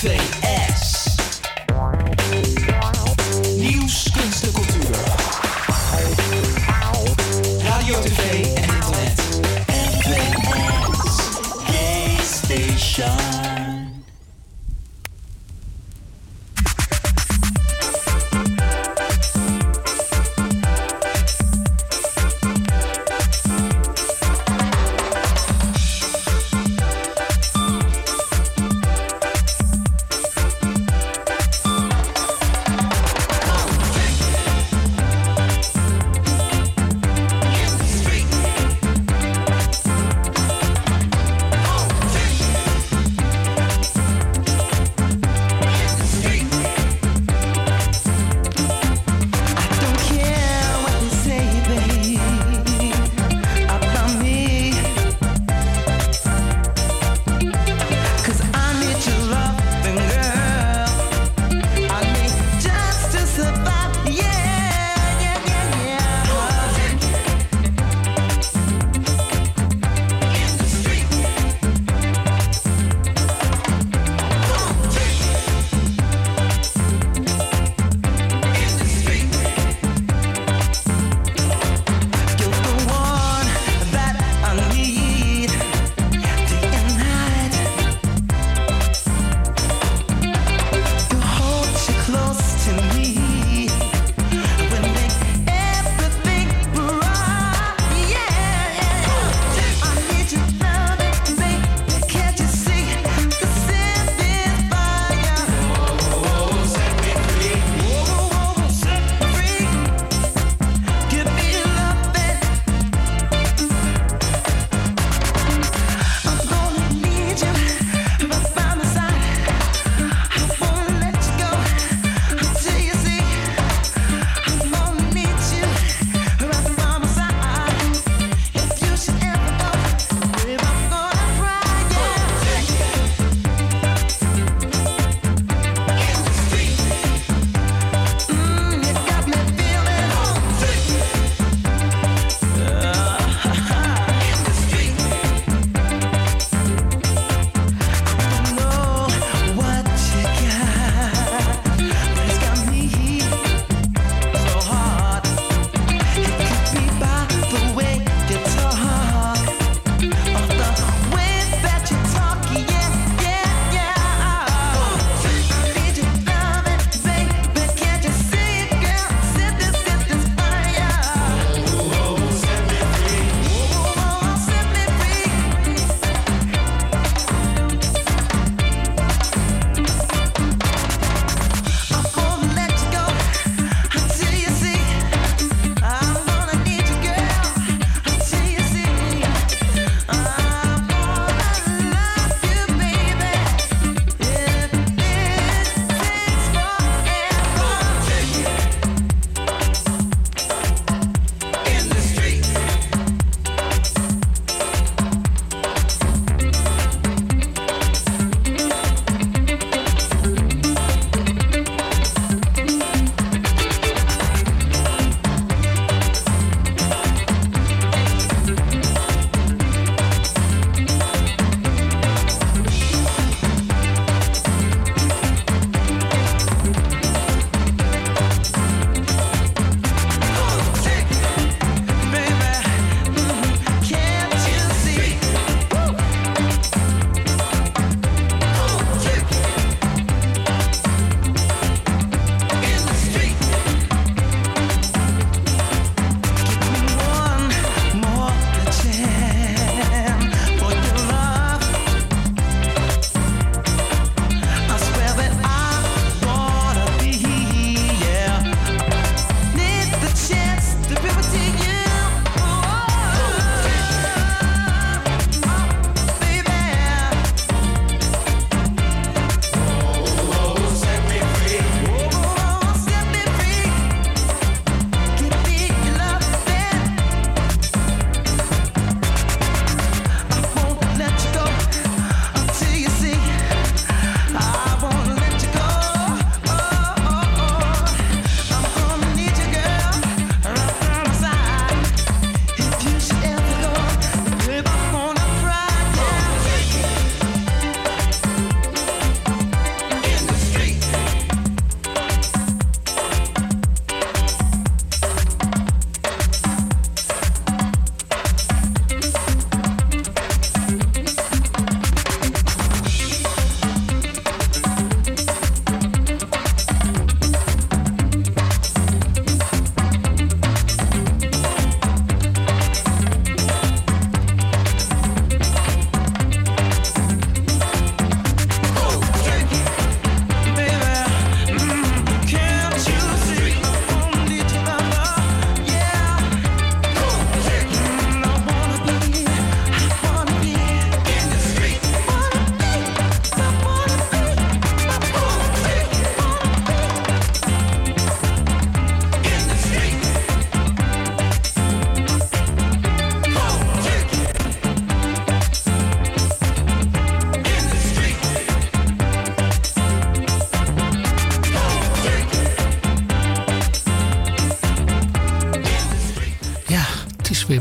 thing.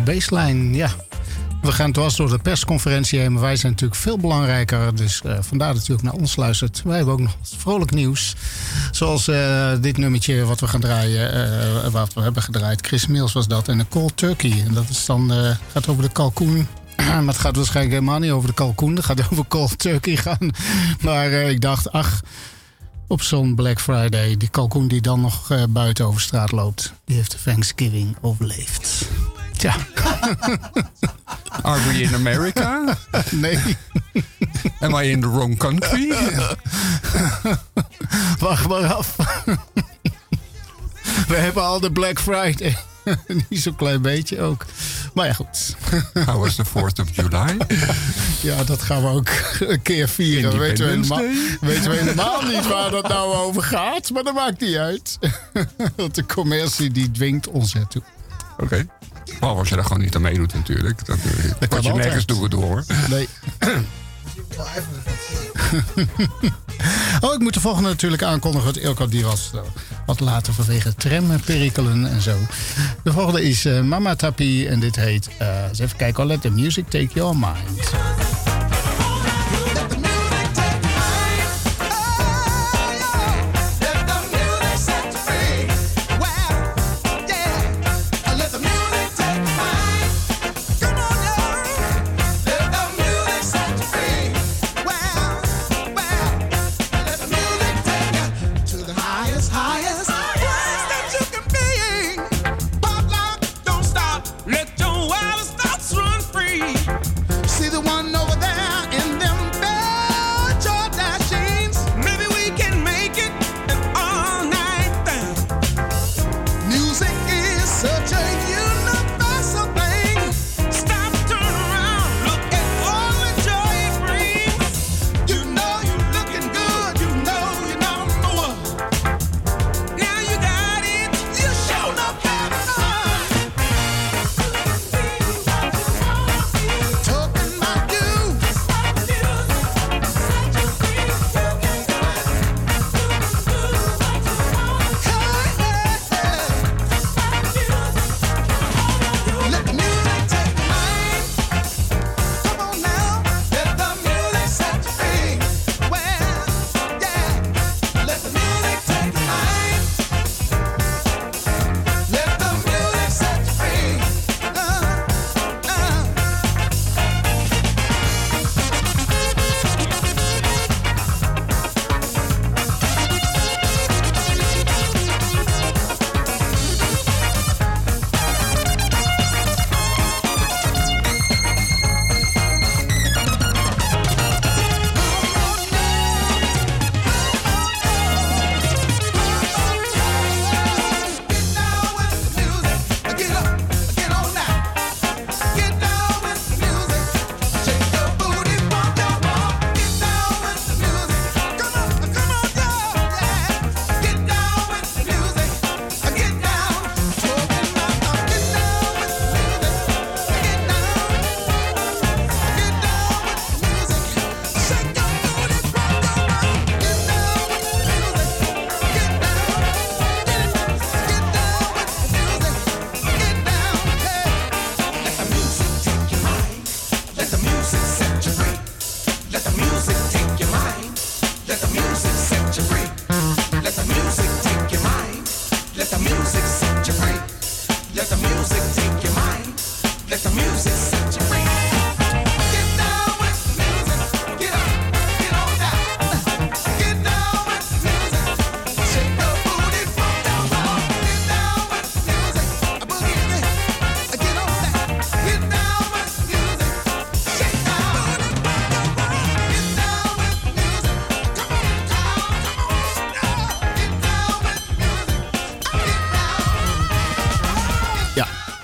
Baseline. Ja, we gaan dwars door de persconferentie heen. Maar wij zijn natuurlijk veel belangrijker. Dus uh, vandaar natuurlijk naar ons luistert. Wij hebben ook nog vrolijk nieuws. Zoals uh, dit nummertje wat we gaan draaien. Uh, wat we hebben gedraaid. Chris Mills was dat. En een cold turkey. En dat is dan, gaat over de kalkoen. maar het gaat waarschijnlijk helemaal niet over de kalkoen. Het gaat over cold turkey gaan. Maar ik dacht, ach op zo'n Black Friday. Die kalkoen die dan nog buiten over straat loopt. Die heeft de Thanksgiving overleefd. Tja. Are we in America? Nee. Am I in the wrong country? Wacht maar af. We hebben al de Black Friday. Niet zo'n klein beetje ook. Maar ja, goed. How was the 4th of July? ja, dat gaan we ook een keer vieren. Weten we, helemaal, weten we helemaal niet waar dat nou over gaat. Maar dat maakt niet uit. Want de commercie die dwingt ons ertoe. Oké. Okay. Well, als je daar gewoon niet aan meedoet natuurlijk. Dan dat word je nergens door door. Nee. oh, ik moet de volgende natuurlijk aankondigen. Want Ilko die was uh, wat later vanwege tramperikelen en zo. De volgende is uh, Mama Tapi en dit heet... Uh, eens even kijken. Oh, let the music take your mind.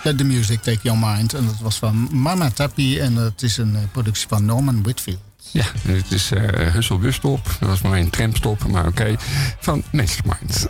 The Music Take Your Mind. En dat was van Mama Tapi en dat is een eh, productie van Norman Whitfield. Ja, het is uh, Hussel Busstop. Dat was maar een tramstop, maar oké. Okay. Van Mastermind.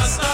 Rasta.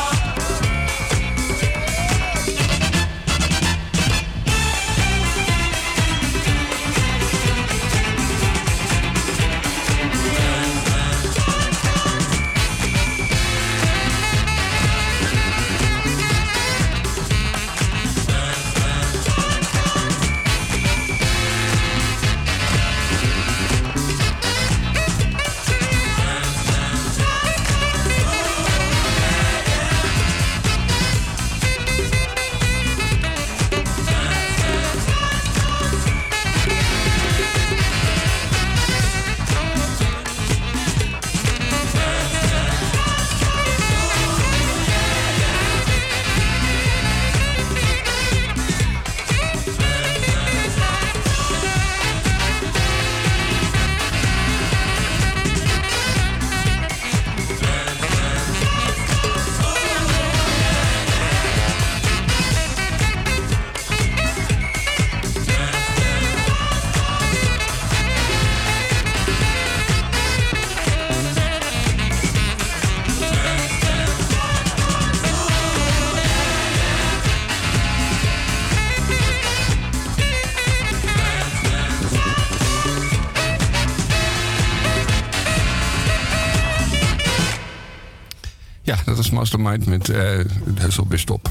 Mastermind met uh, de Husselbusstop.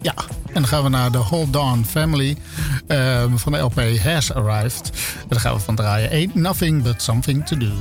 Ja, en dan gaan we naar de Hold On Family uh, van de LP Has Arrived. En dan gaan we van draaien Ain't Nothing But Something To Do.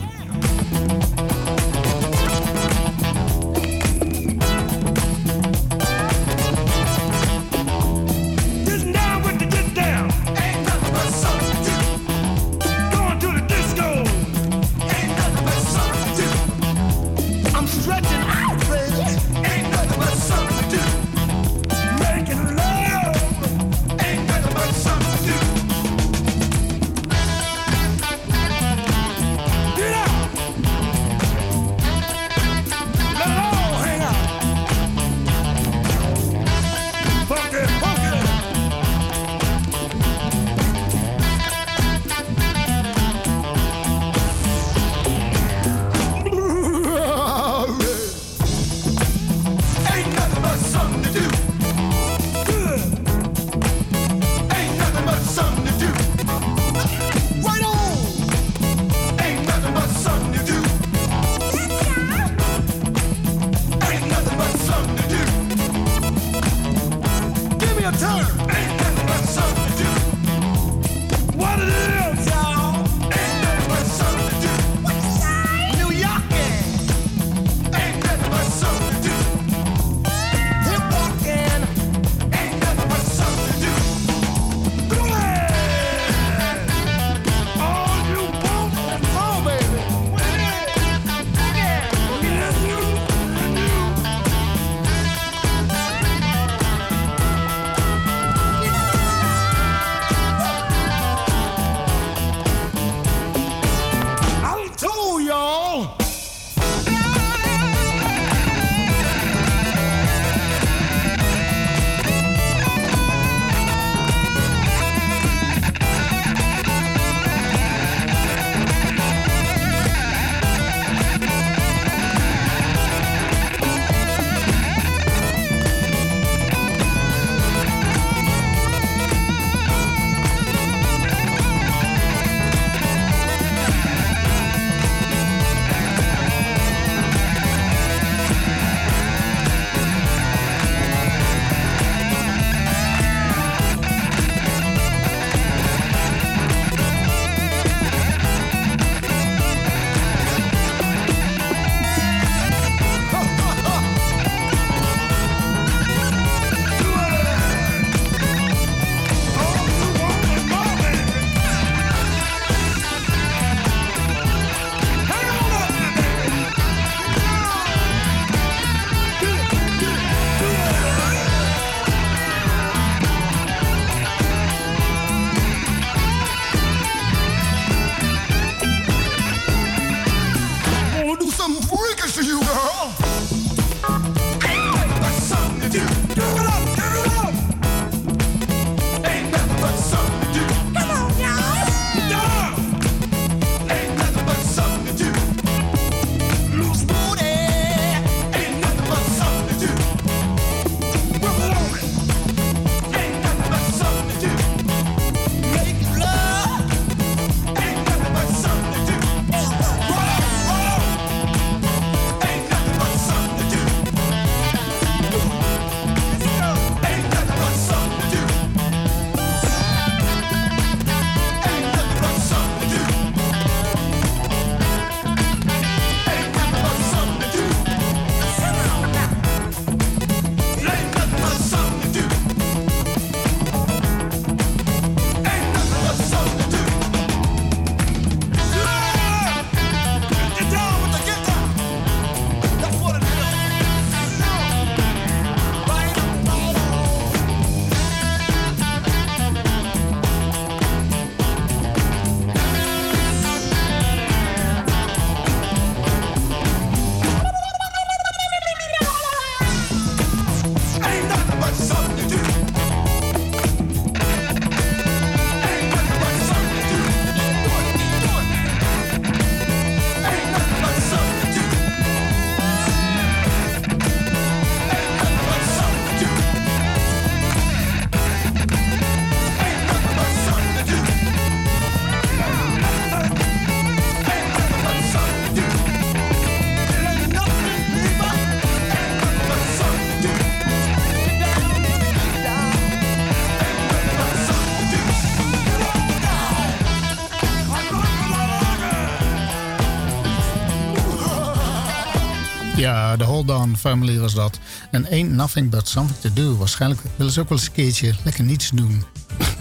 Ja, de Hold On Family was dat. En Ain't Nothing But Something To Do. Waarschijnlijk willen ze ook wel eens een keertje lekker niets doen.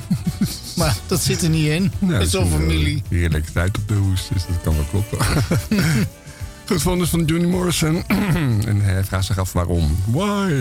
maar dat zit er niet in. Het is zo'n eh, familie. Heerlijke tijd op de hoes, dus dat kan wel kloppen. Goed, van dus van Johnny Morrison. en hij vraagt zich af waarom. Why?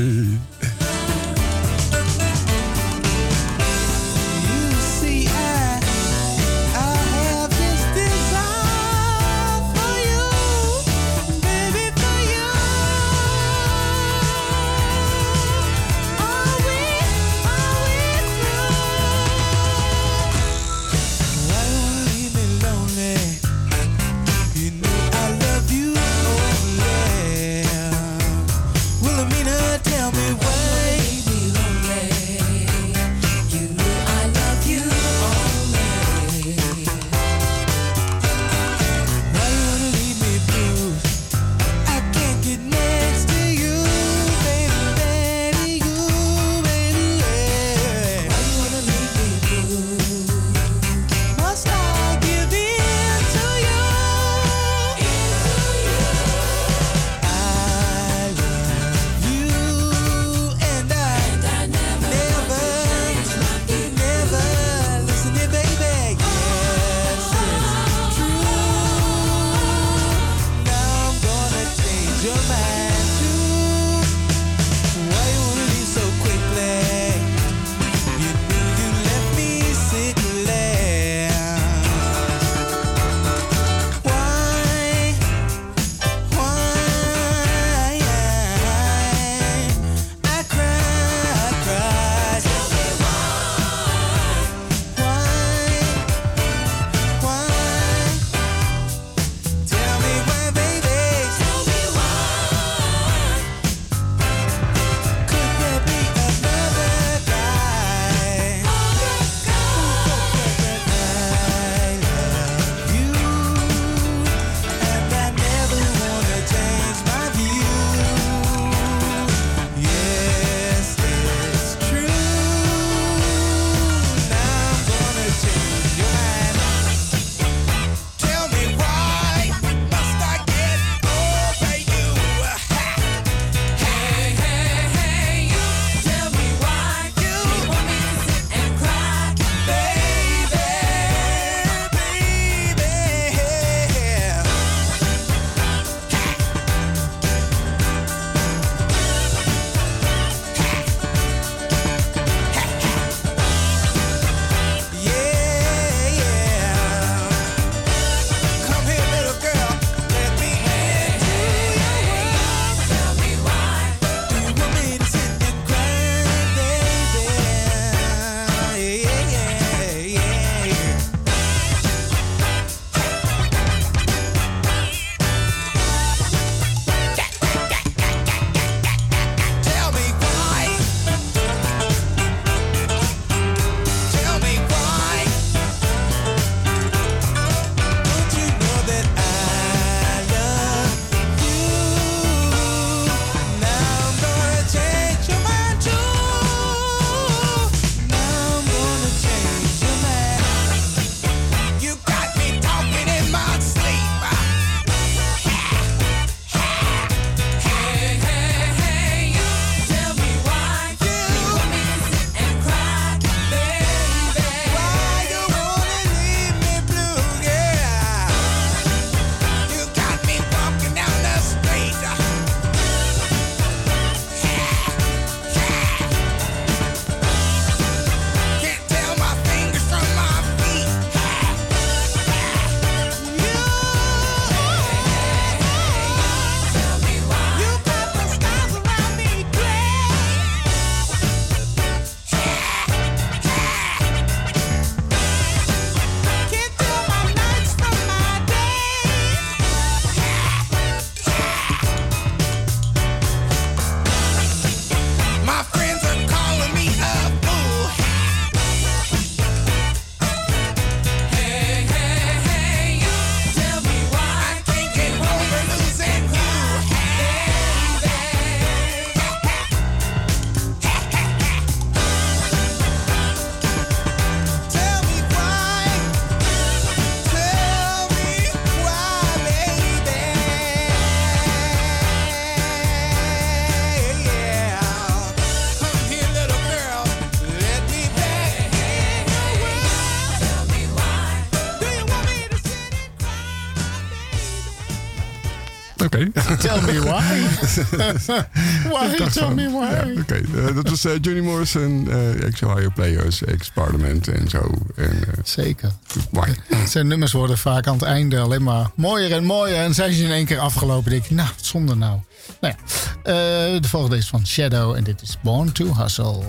why? Tell me why. Ja, Oké, eh, dat was uh, Johnny Morrison, eh, uh, ex-Ohio Players, ex-Parlement en zo. En, Zeker. Why? Zijn nummers worden vaak aan het einde alleen maar mooier en mooier. En zijn ze in één keer afgelopen. Denk ik, nou, zonde nou. Nou ja, de volgende is van Shadow en dit is Born to Hustle.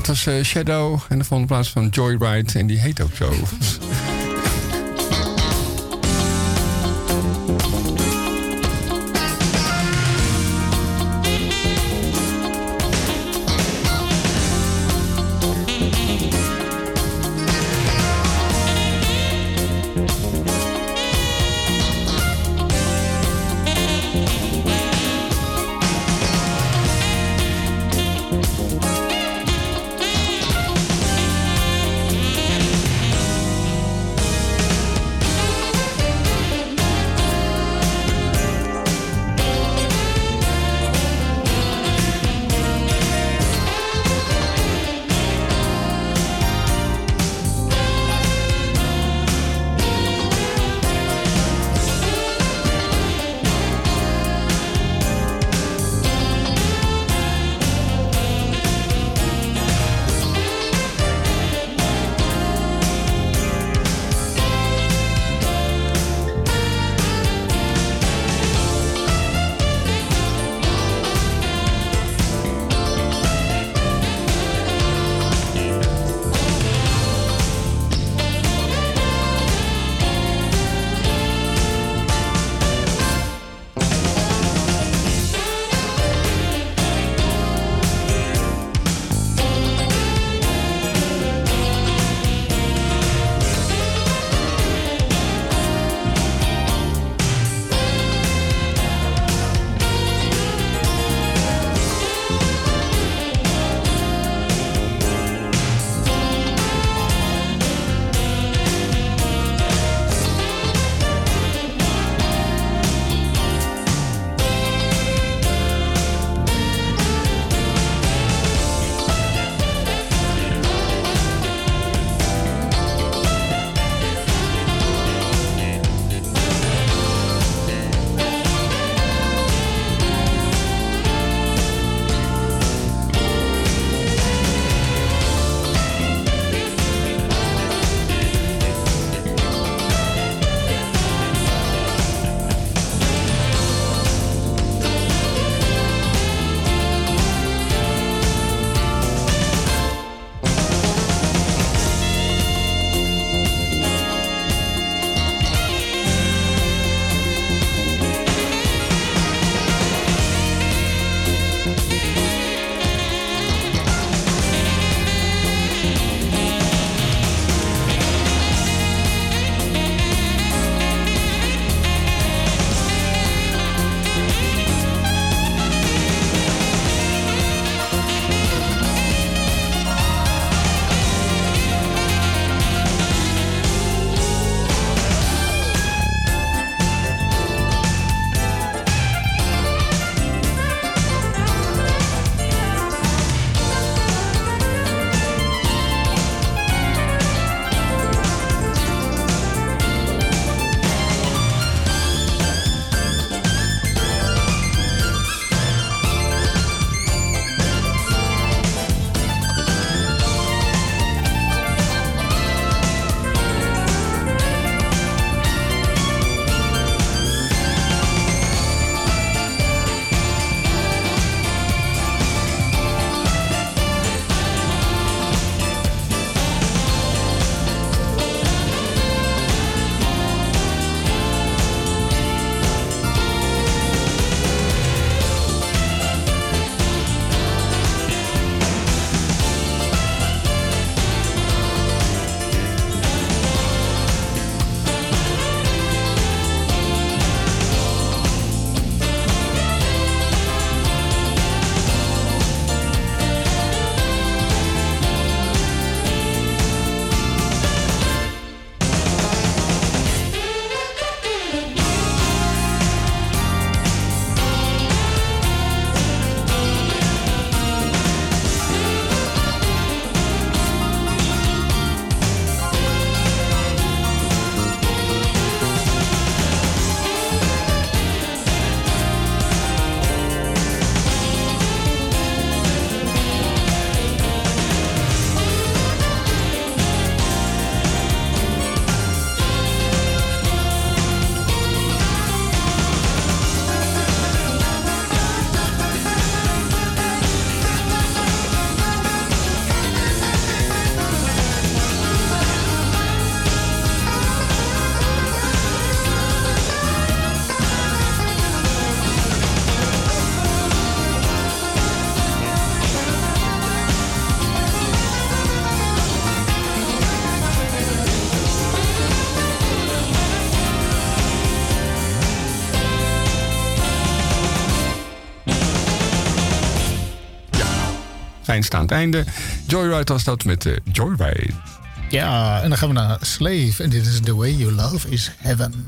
dat was eh, Shadow. En de volgende plaats van Joyride. En die heet ook zo. eindstaand einde. Joyride was dat met eh, Joyride. Ja, en dan gaan we naar Slave. En dit is The Way You Love Is Heaven.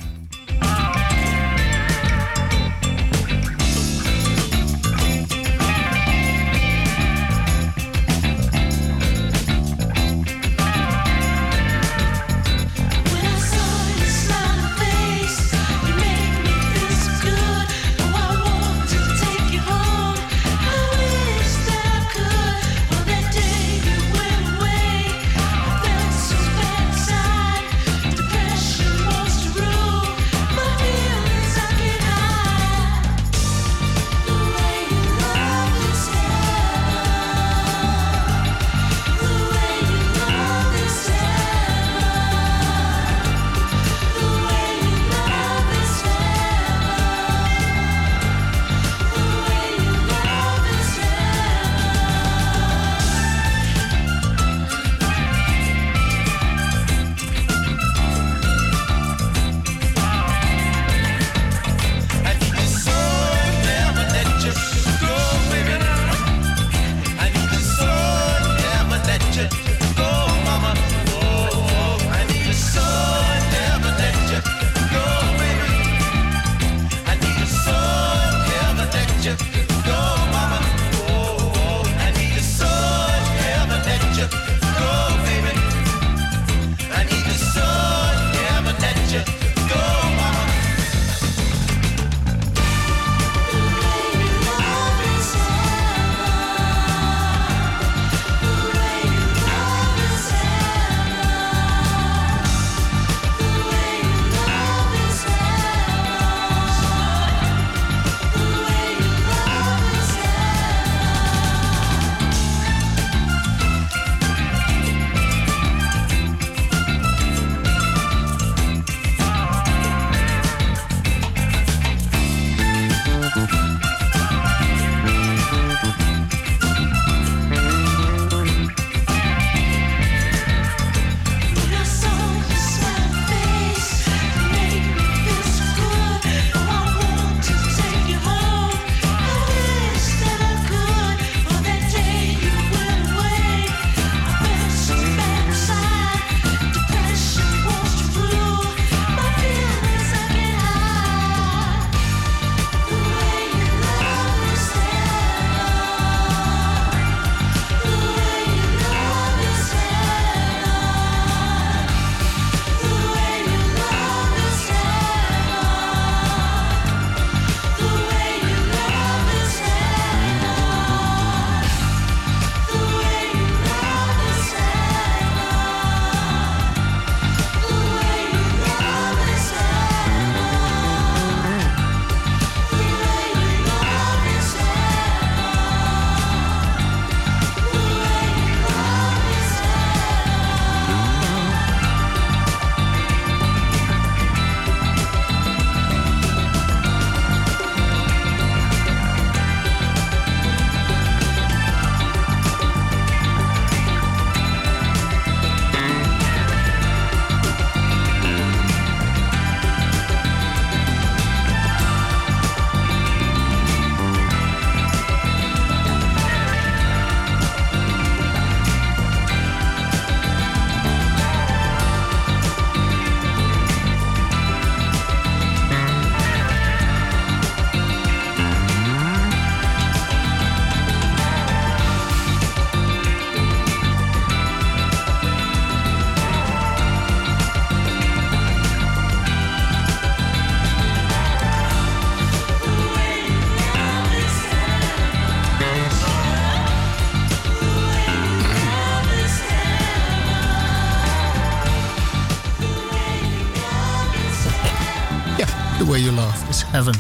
Where Love Is Heaven.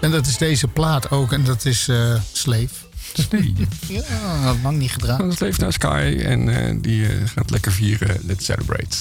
En dat is deze plaat ook. En dat is uh, Slave. Slave. ja, lang niet gedraaid. Dat naar Sky en eh, die eh, gaat lekker vieren. Let's celebrate.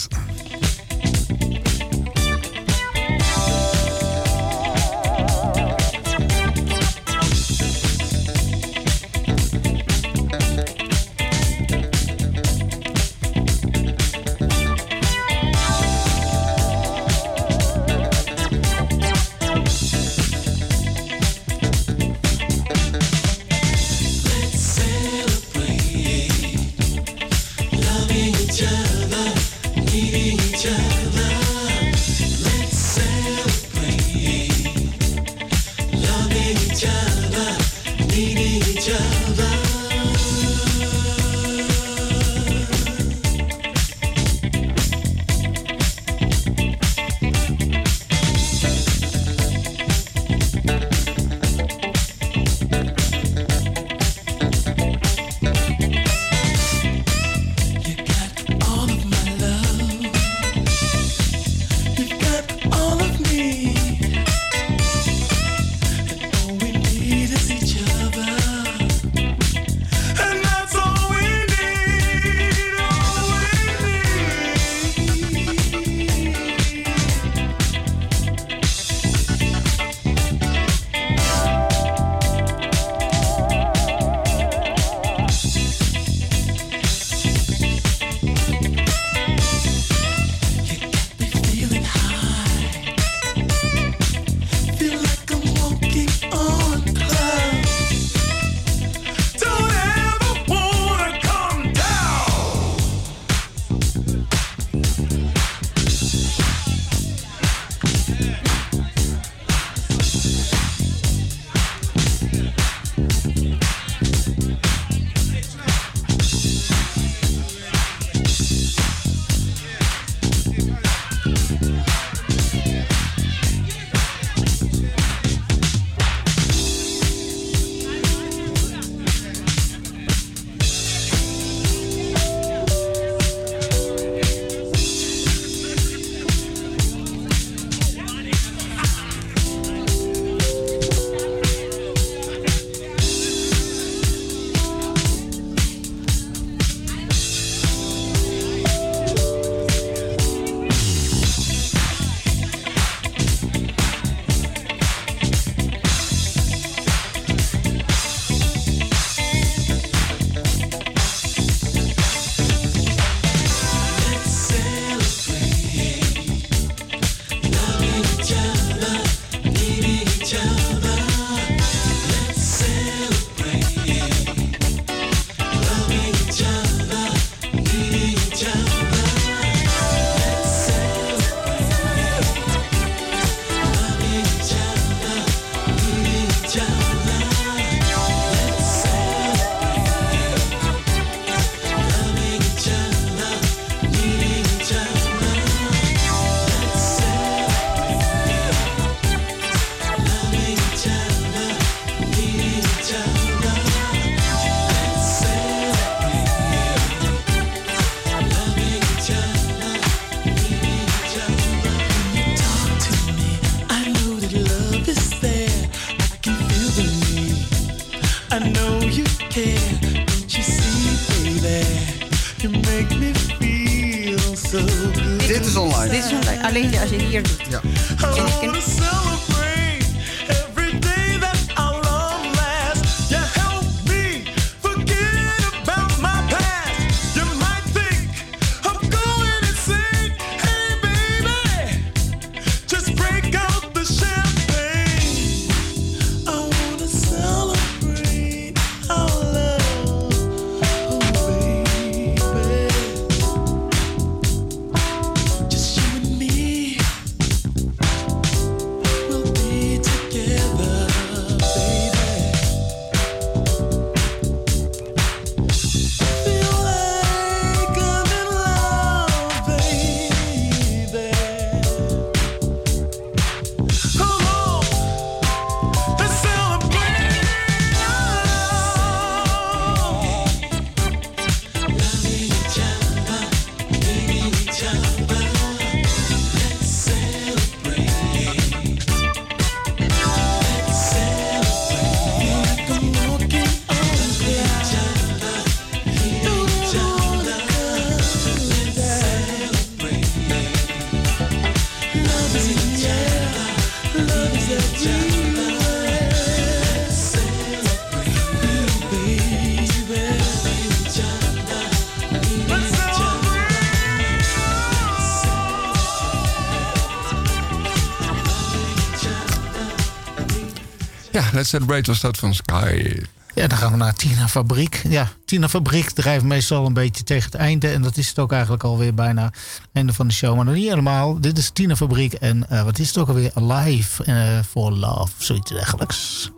Let's Celebrate was dat van Sky. Ja, dan gaan we naar Tina Fabriek. Ja, Tina Fabriek drijft meestal een beetje tegen het einde. En dat is het ook eigenlijk alweer bijna het einde van de show. Maar nog niet helemaal. Dit is Tina Fabriek. En eh, wat is het ook alweer? Alive eh, for Love. Zoiets dergelijks.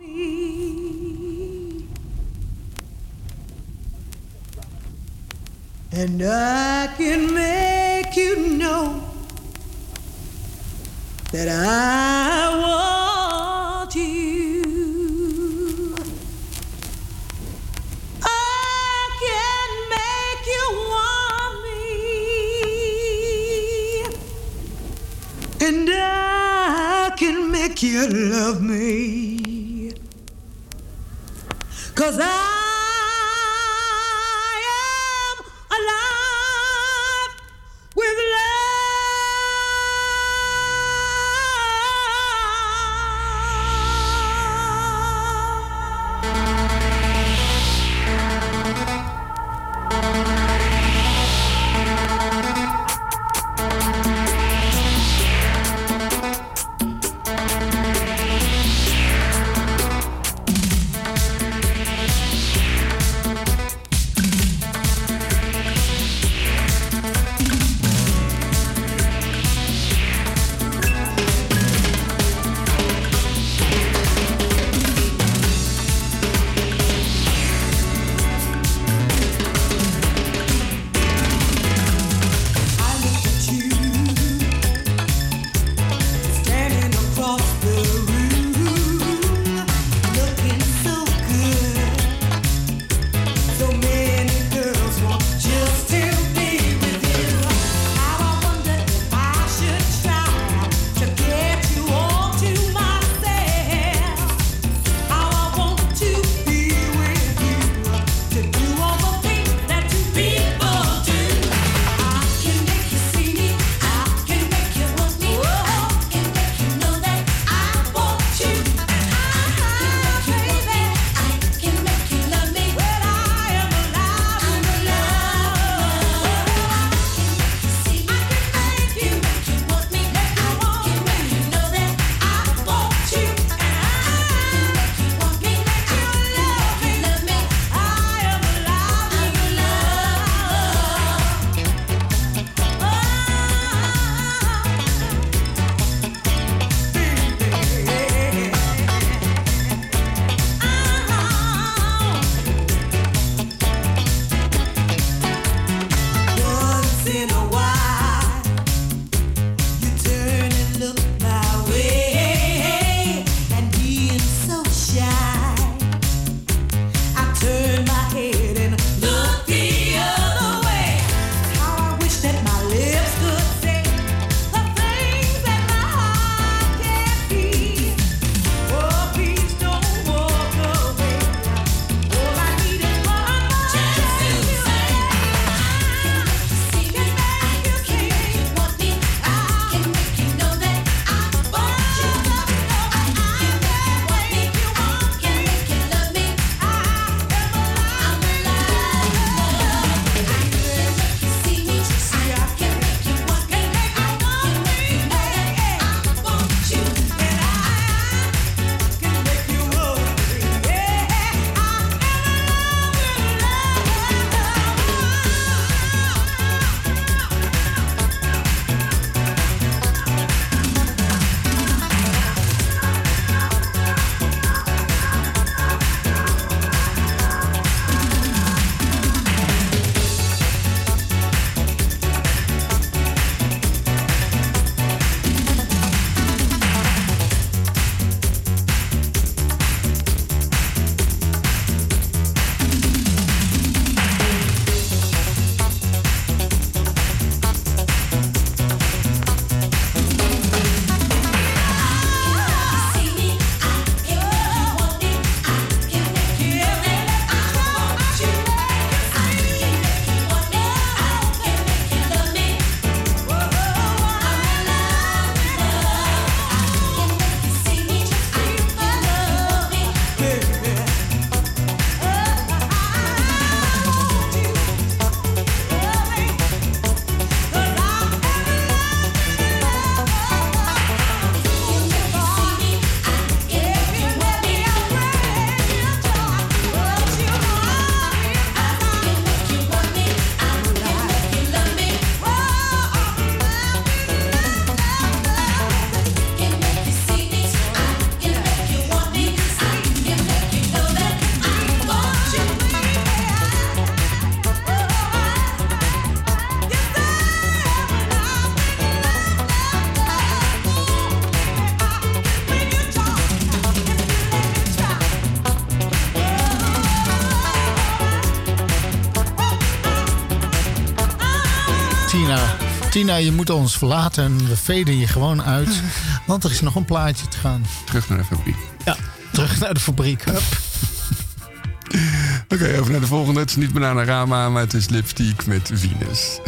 And I can make you know that I want you. And I can make you love me. Cause I Tina, je moet ons verlaten en we veden je gewoon uit. Want er is nog een plaatje te gaan. Terug naar de fabriek. Ja, terug naar de fabriek. Hup. Oké, over naar de volgende. Het is niet Bananarama, maar het is Lipstick met Venus.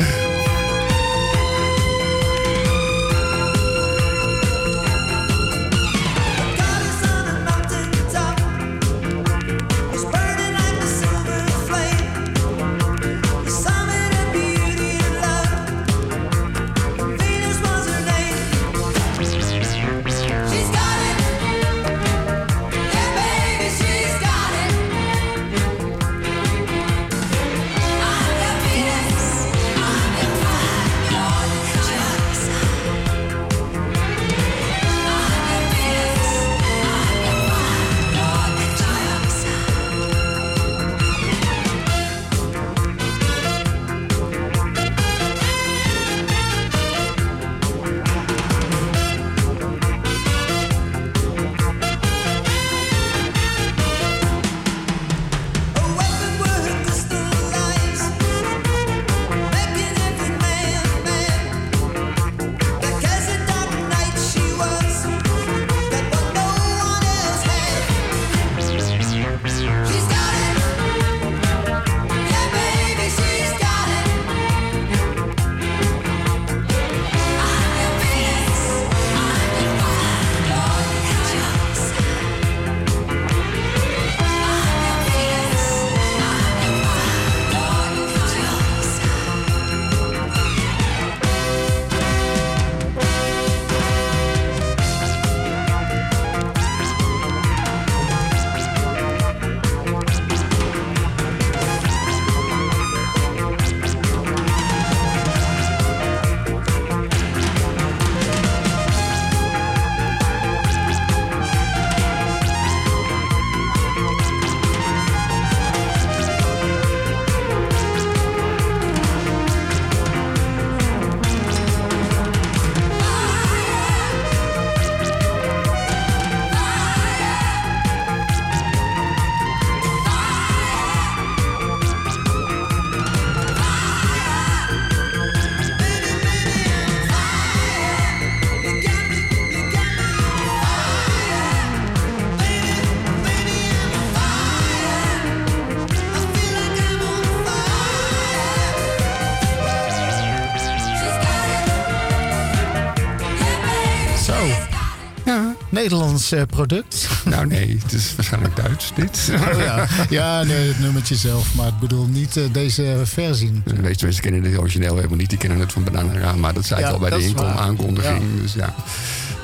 Nederlands eh, product. Nou nee, het is waarschijnlijk Duits dit. Oh ja, ja nee, het nummertje zelf. Maar ik bedoel niet eh, deze versie. De meeste mensen kennen het origineel helemaal niet. Die kennen het van Bananarama. Dat zei ik Ja, al bij de inkom aankondiging. Dus ja.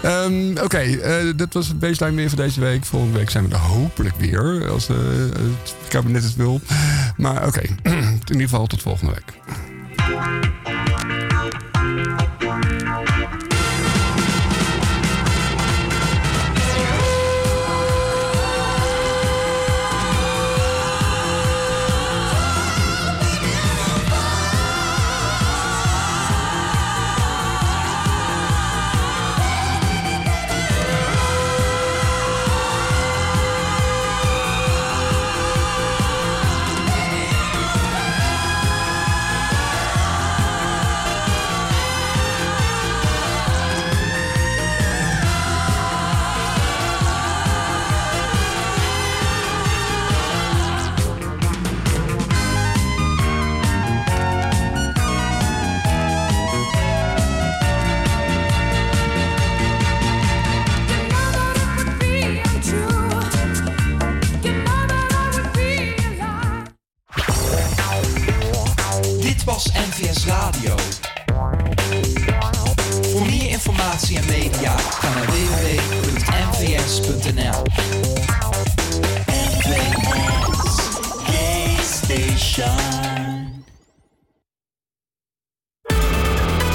Ehm, Oké, eh, dat was het baseline weer voor deze week. Volgende week zijn we er hopelijk weer. Als eh, het kabinet het wil. Maar oké, in ieder geval tot volgende week.